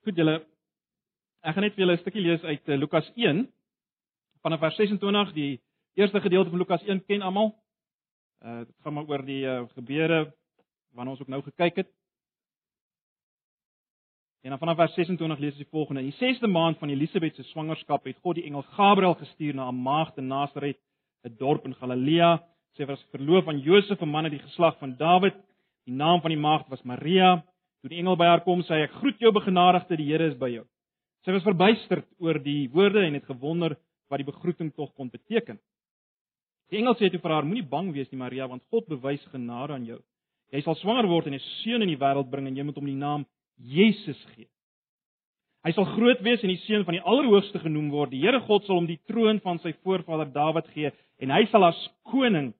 Goed julle. Ek gaan net vir julle 'n stukkie lees uit uh, Lukas 1 vanaf vers 26. Die eerste gedeelte van Lukas 1 ken almal. Uh dit gaan maar oor die uh, gebeure waarna ons ook nou gekyk het. En dan vanaf vers 26 lees ons die volgende: In die 6de maand van Elisabet se swangerskap het God die engel Gabriël gestuur na 'n maagd in Nasaret, 'n dorp in Galilea. Sy was verloof aan Josef, 'n man uit die geslag van Dawid. Die naam van die maagd was Maria. Toe die engel by haar kom, sê hy: "Ek groet jou begenadigde, die Here is by jou." Sy was verbuisterd oor die woorde en het gewonder wat die begroeting tog kon beteken. Die engel sê toe vir haar: "Moenie bang wees nie, Maria, want God bewys genade aan jou. Jy sal swanger word en 'n seun in die wêreld bring en jy moet hom die naam Jesus gee. Hy sal groot wees en die seun van die Allerhoogste genoem word. Die Here God sal hom die troon van sy voorvader Dawid gee en hy sal as koning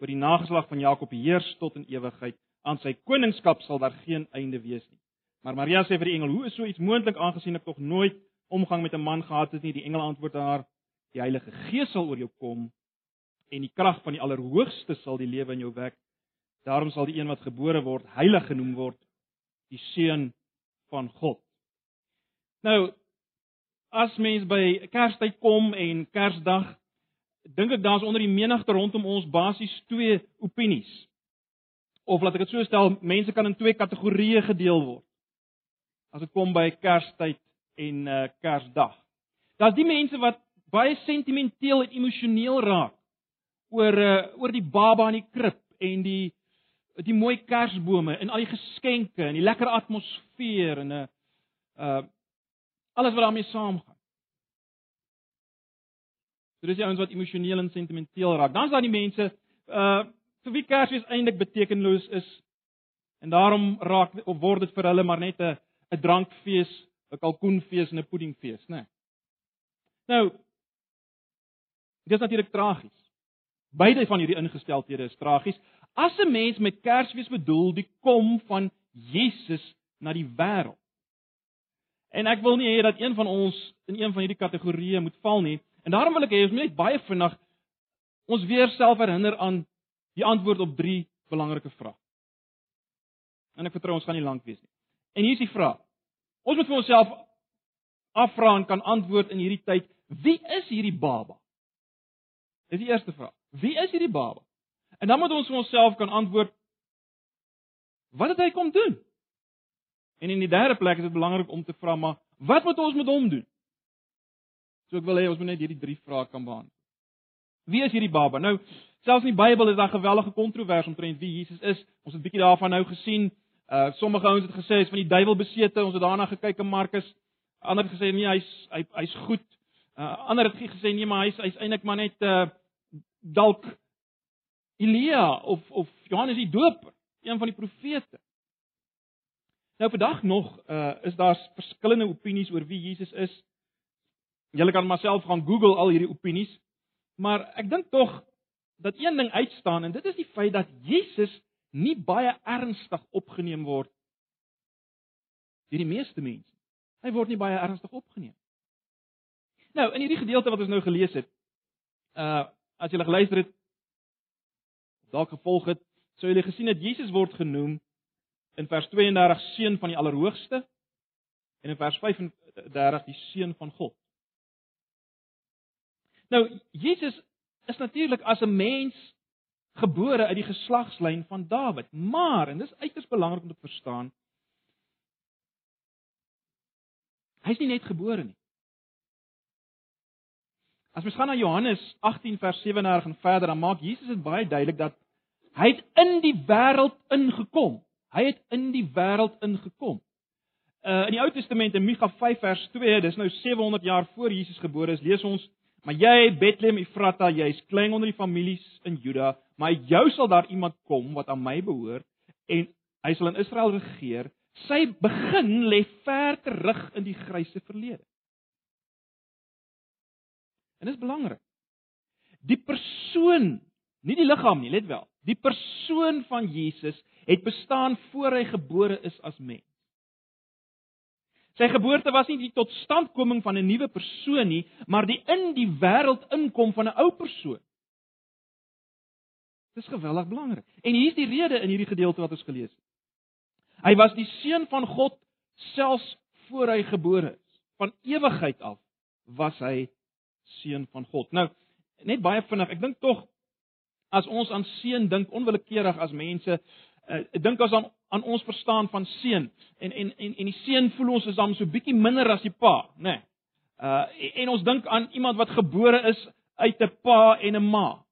oor die nageslag van Jakob heers tot in ewigheid aan sy koningskap sal daar geen einde wees nie. Maar Maria sê vir die engel: "Hoe is so iets moontlik aangesien ek tog nooit omgang met 'n man gehad het nie?" Die engel antwoord haar: "Die Heilige Gees sal oor jou kom en die krag van die Allerhoogste sal die lewe in jou wek. Daarom sal die een wat gebore word heilig genoem word, die seun van God." Nou as mens by Kerstyd kom en Kersdag, dink ek daar's onder die menigte rondom ons basies twee opinies of laat ek dit so stel, mense kan in twee kategorieë gedeel word. As dit kom by Kerstyd en uh Kersdag. Daar's die mense wat baie sentimenteel en emosioneel raak oor uh oor die baba in die krib en die die mooi kersbome en al die geskenke en die lekker atmosfeer en 'n uh, uh alles wat daarmee saamgaan. So dis die ouens wat emosioneel en sentimenteel raak. Dan's daar die mense uh vir wie Kersfees eintlik betekenloos is. En daarom raak of word dit vir hulle maar net 'n 'n drankfees, 'n kalkoenfees en 'n puddingfees, né? Nee. Nou Dit is natuurlik tragies. Beide van hierdie ingesteldhede is tragies. As 'n mens met Kersfees bedoel die kom van Jesus na die wêreld. En ek wil nie hê dat een van ons in een van hierdie kategorieë moet val nie. En daarom wil ek hê ons moet net baie vinnig ons weer self herinner aan die antwoord op drie belangrike vrae. En ek vertrou ons gaan nie lank wees nie. En hier is die vraag. Ons moet vir onsself afvra en kan antwoord in hierdie tyd, wie is hierdie baba? Dis die eerste vraag. Wie is hierdie baba? En dan moet ons vir onsself kan antwoord wat het hy kom doen? En in die derde plek is dit belangrik om te vra maar wat moet ons met hom doen? So ek wil hê ons moet net hierdie drie vrae kan beantwoord. Wie is hierdie baba? Nou, selfs in die Bybel is daar gewellige kontroverse omtrent wie Jesus is. Ons het 'n bietjie daarvan nou gesien. Uh sommige ouens het gesê hy's van die duiwel besete. Ons het daarna gekyk in Markus. Ander het gesê nee, hy's hy, hy's goed. Uh ander het gesê nee, maar hy's hy's eintlik maar net uh dalk Elia of of Johannes die Doper, een van die profete. Nou vandag nog uh is daar verskillende opinies oor wie Jesus is. Julle kan maar self gaan Google al hierdie opinies. Maar ek dink tog dat een ding uitstaan en dit is die feit dat Jesus nie baie ernstig opgeneem word deur die meeste mense. Hy word nie baie ernstig opgeneem. Nou, in hierdie gedeelte wat ons nou gelees het, uh as jy geluister het, dalk gevolg het, sou jy gesien het Jesus word genoem in vers 32 seun van die Allerhoogste en in vers 35 die seun van God. Nou, Jesus is natuurlik as 'n mens gebore uit die geslagslyn van Dawid, maar en dis uiters belangrik om te verstaan, hy's nie net gebore nie. As mens gaan na Johannes 18 vers 37 en verder, dan maak Jesus dit baie duidelik dat hy het in die wêreld ingekom. Hy het in die wêreld ingekom. Uh in die Ou Testament in Micha 5 vers 2, dis nou 700 jaar voor Jesus gebore is, lees ons Maar jy Bethlehem Efrata, jy's klein onder die families in Juda, maar jou sal daar iemand kom wat aan my behoort en hy sal in Israel regeer. Sy begin lê ver terug in die grysse verlede. En dit is belangrik. Die persoon, nie die liggaam nie, let wel. Die persoon van Jesus het bestaan voor hy gebore is as mens. Sy geboorte was nie die totstandkoming van 'n nuwe persoon nie, maar die in die wêreld inkom van 'n ou persoon. Dis geweldig belangrik. En hier's die rede in hierdie gedeelte wat ons gelees het. Hy was die seun van God selfs voor hy gebore is. Van ewigheid af was hy seun van God. Nou, net baie vinnig, ek dink tog as ons aan seun dink onwillekeurig as mense, uh, ek dink as aan aan ons verstaan van seun en en en en die seun voel ons is dan so bietjie minder as die pa, né? Nee. Uh en ons dink aan iemand wat gebore is uit 'n pa en 'n ma.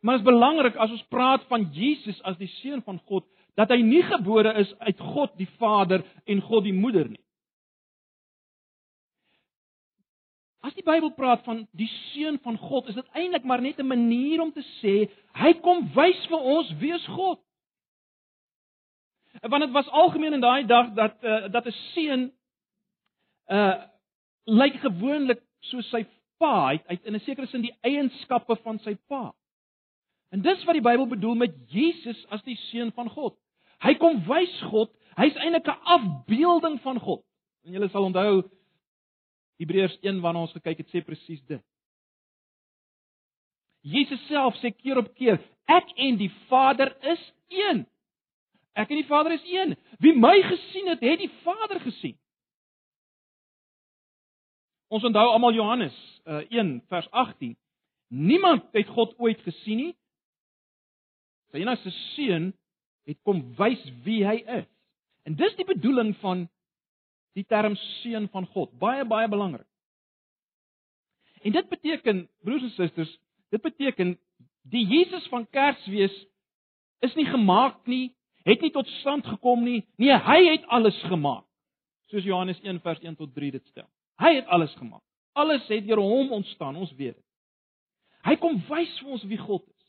Maar dit is belangrik as ons praat van Jesus as die seun van God, dat hy nie gebore is uit God die Vader en God die Moeder nie. As die Bybel praat van die seun van God, is dit eintlik maar net 'n manier om te sê hy kom wys vir ons wie is God. Want dit was algemeen in daai dag dat uh, dat 'n seun uh lyk gewoonlik soos sy pa, hy het in 'n sekere sin die eienskappe van sy pa. En dis wat die Bybel bedoel met Jesus as die seun van God. Hy kom wys God, hy's eintlik 'n afbeelding van God. En julle sal onthou Hebreërs 1 waarna ons gekyk het sê presies dit. Jesus self sê keer op keer, ek en die Vader is een. Ek en die Vader is een. Wie my gesien het, het die Vader gesien. Ons onthou almal Johannes uh, 1 vers 18. Niemand het God ooit gesien nie. Sy enigste seun het kom wys wie hy is. En dis die bedoeling van die term seun van God. Baie baie belangrik. En dit beteken broers en susters, dit beteken die Jesus van Kersfees is nie gemaak nie, het nie tot stand gekom nie. Nee, hy het alles gemaak. Soos Johannes 1 vers 1 tot 3 dit stel. Hy het alles gemaak. Alles het deur hom ontstaan, ons weet dit. Hy kom wys vir ons wie God is.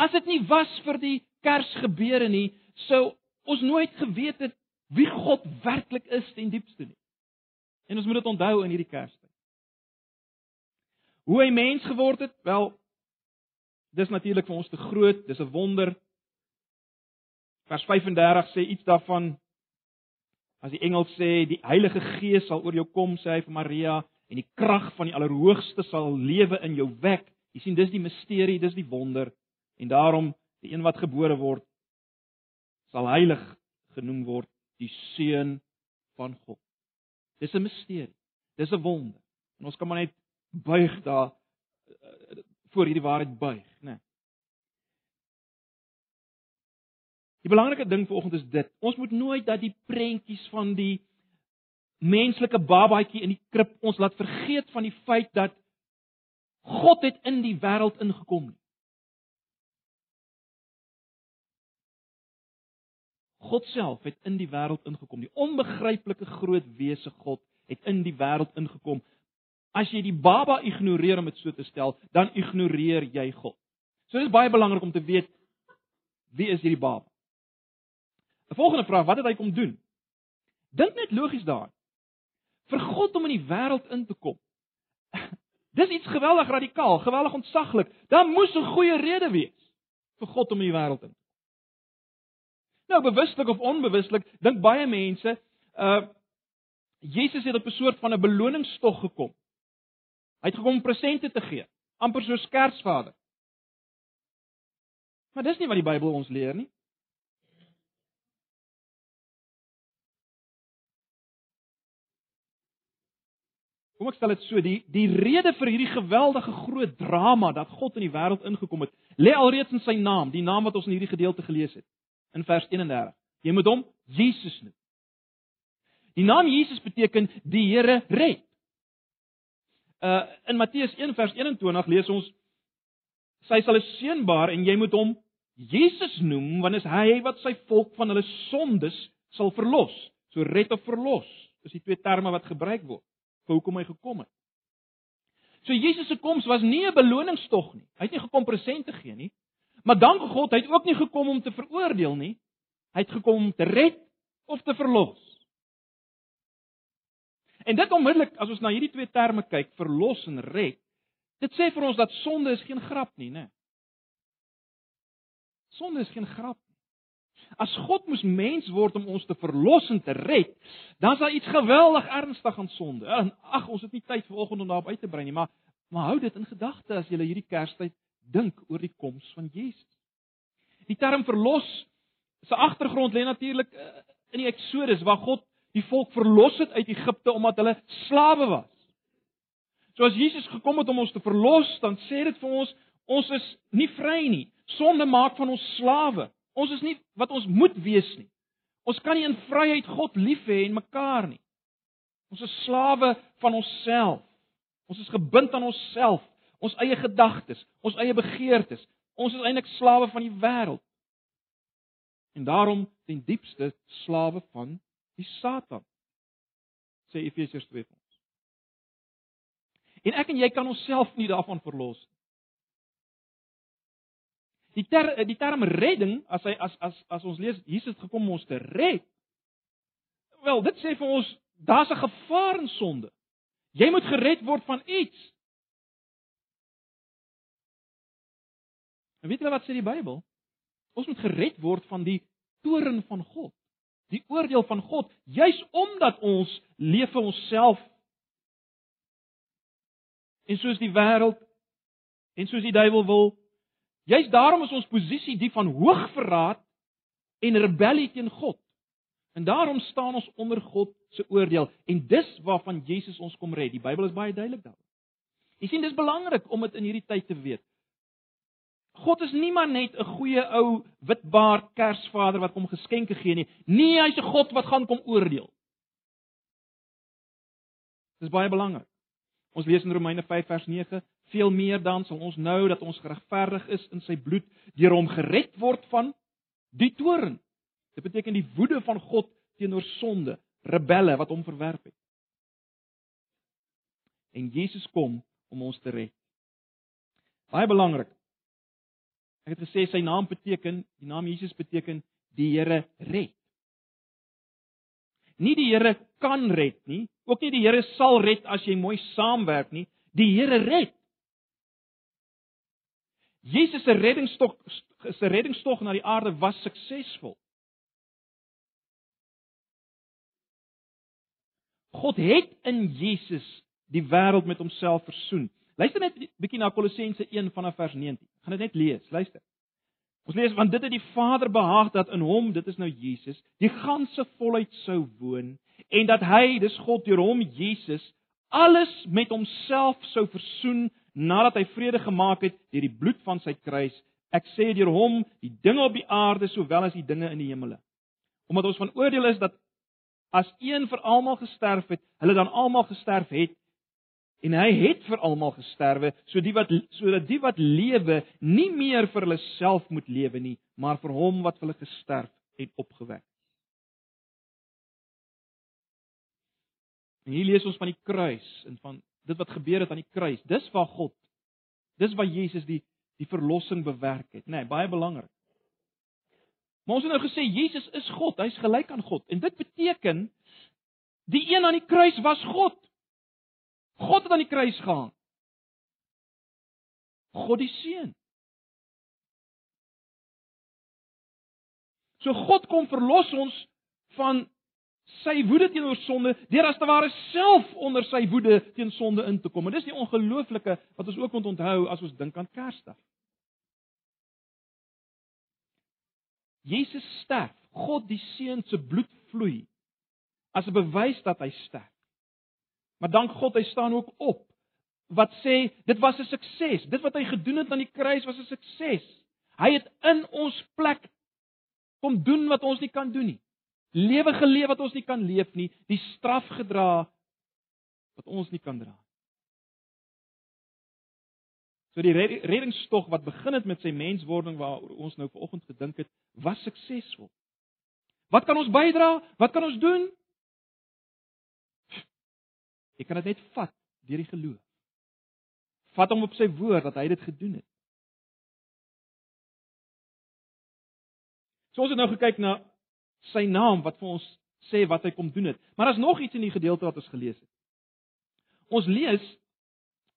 As dit nie was vir die Kersgebeure nie, sou ons nooit geweet het wie God werklik is ten diepste nie. En ons moet dit onthou in hierdie Kerstyd. Hoe hy mens geword het, wel dis natuurlik vir ons te groot, dis 'n wonder. Vers 35 sê iets daarvan As die engel sê die Heilige Gees sal oor jou kom, sê hy vir Maria, en die krag van die Allerhoogste sal lewe in jou wek. Jy sien, dis die misterie, dis die wonder. En daarom die een wat gebore word sal heilig genoem word, die seun van God. Dis 'n misterie. Dis 'n wonder. En ons kan maar net buig daar eh, voor hierdie waarheid buig, né? Nee. Die belangrike ding vanoggend is dit. Ons moet nooit dat die prentjies van die menslike babatjie in die krib ons laat vergeet van die feit dat God het in die wêreld ingekom. God self het in die wêreld ingekom. Die onbegryplike groot wese God het in die wêreld ingekom. As jy die baba ignoreer om dit so te stel, dan ignoreer jy God. So dis baie belangrik om te weet wie is hierdie baba? 'n Volgende vraag, wat het hy kom doen? Dink net logies daaraan. Vir God om in die wêreld in te kom. Dis iets geweldig radikaal, geweldig ontsaglik. Daar moes 'n goeie rede wees vir God om in die wêreld in te kom. Nou bewuslik of onbewuslik, dink baie mense, uh Jesus het op 'n soort van 'n beloningstog gekom. Hy het gekom om presente te gee, amper soos Kersvader. Maar dis nie wat die Bybel ons leer nie. Kom ek stel dit so, die die rede vir hierdie geweldige groot drama dat God in die wêreld ingekom het, lê alreeds in sy naam, die naam wat ons in hierdie gedeelte gelees het in vers 31. Jy moet hom Jesus noem. Die naam Jesus beteken die Here red. Uh in Matteus 1 vers 21 lees ons sy sal 'n seun baar en jy moet hom Jesus noem want is hy wat sy volk van hulle sondes sal verlos. So red of verlos is die twee terme wat gebruik word vir hoekom hy gekom het. So Jesus se koms was nie 'n beloningstog nie. Hy het nie gekom presente gee nie. Maar dank God, hy het ook nie gekom om te veroordeel nie. Hy het gekom om te red of te verlos. En dit onmiddellik as ons na hierdie twee terme kyk, verlos en red, dit sê vir ons dat sonde is geen grap nie, né? Sonde is geen grap As God moes mens word om ons te verlos en te red, dan is daar iets geweldig ernstig aan sonde. En ag, ons het nie tyd vanoggend om daarop uit te brei nie, maar maar hou dit in gedagte as jy hierdie Kerstyd dink oor die koms van Jesus. Die term verlos se agtergrond lê natuurlik eh, in die Eksodus waar God die volk verlos het uit Egipte omdat hulle slawe was. So as Jesus gekom het om ons te verlos, dan sê dit vir ons ons is nie vry nie. Sonde maak van ons slawe. Ons is nie wat ons moet wees nie. Ons kan nie in vryheid God lief hê en mekaar nie. Ons is slawe van onsself. Ons is gebind aan onsself, ons eie gedagtes, ons eie begeertes. Ons is eintlik slawe van die wêreld. En daarom ten diepste slawe van die Satan. Sê Efesiërs 2 vir ons. En ek en jy kan onsself nie daarvan verlos nie. Die ter, die term redding, as hy as as as ons lees Jesus gekom om ons te red. Wel, dit sê vir ons daar's 'n gevaar in sonde. Jy moet gered word van iets. En weet julle wat sê die Bybel? Ons moet gered word van die toorn van God, die oordeel van God, juis omdat ons leef vir onsself. En soos die wêreld en soos die duiwel wil, juis daarom is ons posisie die van hoogverraad en rebellie teen God. En daarom staan ons onder God se oordeel en dis waarvan Jesus ons kom red. Die Bybel is baie duidelik daaroor. Jy sien dis belangrik om dit in hierdie tyd te weet. God is nie maar net 'n goeie ou witbaard Kersvader wat kom geskenke gee nie. Nee, hy's 'n God wat gaan kom oordeel. Dis baie belangrik. Ons lees in Romeine 5 vers 9, veel meer dan sal ons nou dat ons geregverdig is in sy bloed deur hom gered word van die toorn. Dit beteken die woede van God teenoor sonde, rebelle wat hom verwerp het. En Jesus kom om ons te red. Baie belangrik. Ek het gesê sy naam beteken, die naam Jesus beteken die Here red. Nie die Here kan red nie, ook nie die Here sal red as jy mooi saamwerk nie, die Here red. Jesus se reddingstog se reddingstog na die aarde was suksesvol. God het in Jesus die wêreld met homself versoen. Luister net 'n bietjie na Kolossense 1 vanaf vers 19. Ek gaan dit net lees. Luister. Ons lees want dit het die Vader behaag dat in hom, dit is nou Jesus, die ganse volheid sou woon en dat hy, dis God deur hom Jesus, alles met homself sou versoen nadat hy vrede gemaak het deur die bloed van sy kruis. Ek sê deur hom die dinge op die aarde sowel as die dinge in die hemele. Omdat ons van oordeel is dat as een vir almal gesterf het, hulle dan almal gesterf het en hy het vir almal gesterwe, so die wat sodat die wat lewe nie meer vir hulle self moet lewe nie, maar vir hom wat vir hulle gesterf en opgewek. En hier lees ons van die kruis en van dit wat gebeur het aan die kruis. Dis waar God dis waar Jesus die die verlossing bewerk het, nê, nee, baie belangrik. Maar ons het nou gesê Jesus is God, hy's gelyk aan God. En dit beteken die een aan die kruis was God. God het aan die kruis gehang. God die seun. So God kom verlos ons van sy woede teenoor sonde deur as te ware self onder sy woede teen sonde in te kom. En dis die ongelooflike wat ons ook moet onthou as ons dink aan Kersdag. Jesus sterf, God die Seun se bloed vloei as 'n bewys dat hy sterf. Maar dank God hy staan ook op wat sê dit was 'n sukses. Dit wat hy gedoen het aan die kruis was 'n sukses. Hy het in ons plek kom doen wat ons nie kan doen nie. Lewe geleef wat ons nie kan leef nie, die straf gedra wat ons nie kan dra nie. So die reddingstog wat begin het met sy menswording waaroor ons nou vanoggend gedink het, was suksesvol. Wat kan ons bydra? Wat kan ons doen? Jy kan dit net vat deur die geloof. Vat hom op sy woord dat hy dit gedoen het. So ons het nou gekyk na sy naam wat vir ons sê wat hy kom doen het. Maar daar's nog iets in die gedeelte wat ons gelees het. Ons lees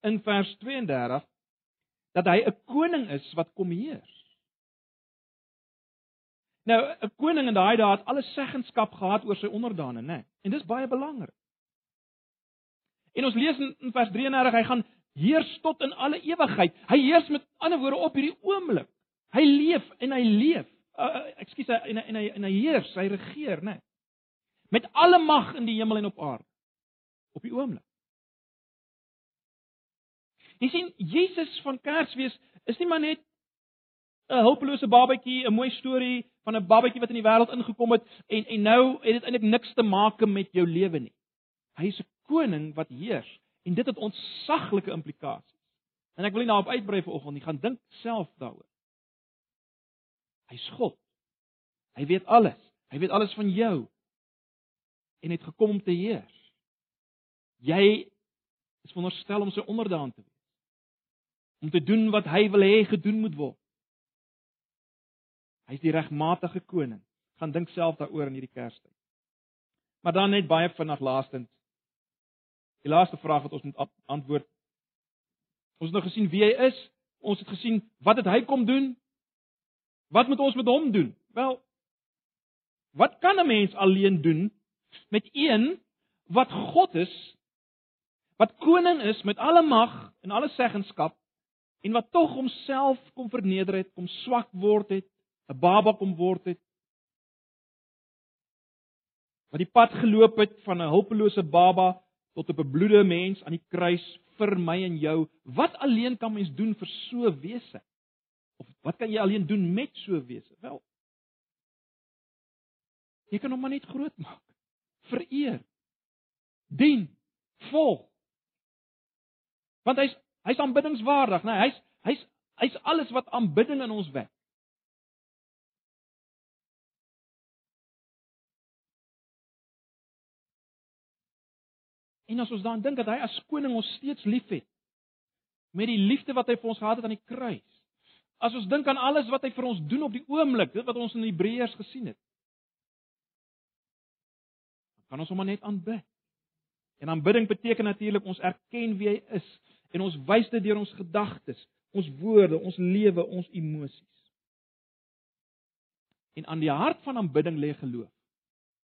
in vers 32 dat hy 'n koning is wat kom heers. Nou, 'n koning in daai dae het alle seggenskap gehad oor sy onderdane, né? Nee. En dis baie belangrik. En ons lees in, in vers 33 hy gaan heers tot in alle ewigheid. Hy heers met ander woorde op hierdie oomblik. Hy leef en hy leef. Uh, Ekskuus, en, en hy en hy heers, hy regeer, né? Nee. met alle mag in die hemel en op aarde op die oomblik. Jy sien Jesus van Kersfees is nie maar net 'n hulpelose babatjie, 'n mooi storie van 'n babatjie wat in die wêreld ingekom het en en nou het dit eintlik niks te maak met jou lewe nie. Hy is 'n koning wat heers en dit het ontsaglike implikasies. En ek wil nie daarop uitbrei vanoggend nie, gaan dink self daaroor. Hy's God. Hy weet alles. Hy weet alles van jou. En het gekom om te heers. Jy is veronderstel om sy onderdaan te wees. Om te doen wat hy wil hê gedoen moet word. Hy's die regmatige koning. Gaan dink self daaroor in hierdie Kerstyd. Maar dan net baie vinnig laastens. Die laaste vraag wat ons moet antwoord. Ons het nou gesien wie hy is. Ons het gesien wat het hy kom doen? Wat moet ons met hom doen? Wel, wat kan 'n mens alleen doen met een wat God is? Wat koning is met alle mag en alle seggenskap en wat tog homself kom verneder het, kom swak word het 'n baba kom word het wat die pad geloop het van 'n hulpelose baba tot 'n bebloede mens aan die kruis vir my en jou. Wat alleen kan mens doen vir so wese? Of wat kan jy alleen doen met so wese? Wel, jy kan hom maar net groot maak. Vereer. Dien. Volg. Want hy's hy's aanbiddingswaardig, né? Nee, hy's hy's hy's alles wat aanbidding in ons wek. En as ons dan dink dat hy as koning ons steeds liefhet met die liefde wat hy vir ons gehad het aan die kruis. As ons dink aan alles wat hy vir ons doen op die oomblik, dit wat ons in Hebreërs gesien het. Kan ons hom net aanbid. En aanbidding beteken natuurlik ons erken wie hy is en ons wys dit deur ons gedagtes, ons woorde, ons lewe, ons emosies. En aan die hart van aanbidding lê geloof.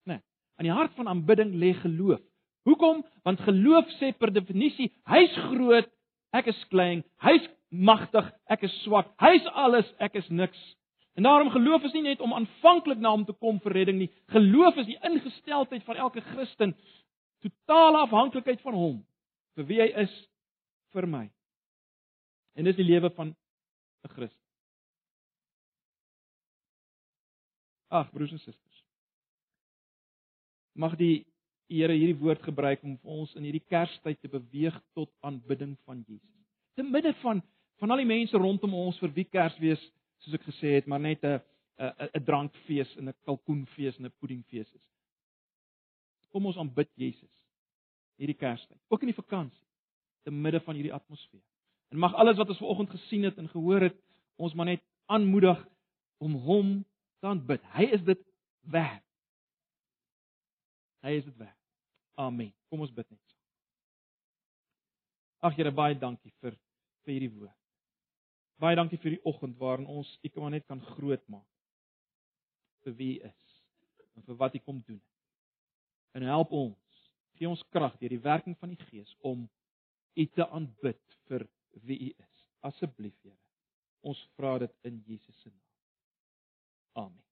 Né? Nee, aan die hart van aanbidding lê geloof. Hoekom? Want geloof sê per definisie, hy's groot, ek is klein, hy's magtig, ek is swak, hy's alles, ek is niks. En daarom geloof is nie net om aanvanklik na hom te kom vir redding nie. Geloof is die ingesteldheid van elke Christen, totale afhanklikheid van hom vir wie hy is vir my. En dis die lewe van 'n Christen. Ag broers en susters. Mag die Here hierdie woord gebruik om ons in hierdie Kerstyd te beweeg tot aanbidding van Jesus. Te midde van van al die mense rondom ons vir wie Kersfees, soos ek gesê het, maar net 'n 'n 'n drankfees en 'n kalkoenfees en 'n puddingfees is. Kom ons aanbid Jesus hierdie Kerstyd, ook in die vakansie, te midde van hierdie atmosfeer. En mag alles wat ons vanoggend gesien het en gehoor het, ons maar net aanmoedig om hom te aanbid. Hy is dit werd. Hy is dit werd. Amen. Kom ons bid net. Ag Here, baie dankie vir vir hierdie woord. Baie dankie vir die oggend waarin ons U kan net kan groot maak vir wie is en vir wat U kom doen. En help ons, gee ons krag deur die werking van die Gees om U te aanbid vir wie U is. Asseblief, Here. Ons vra dit in Jesus se naam. Amen.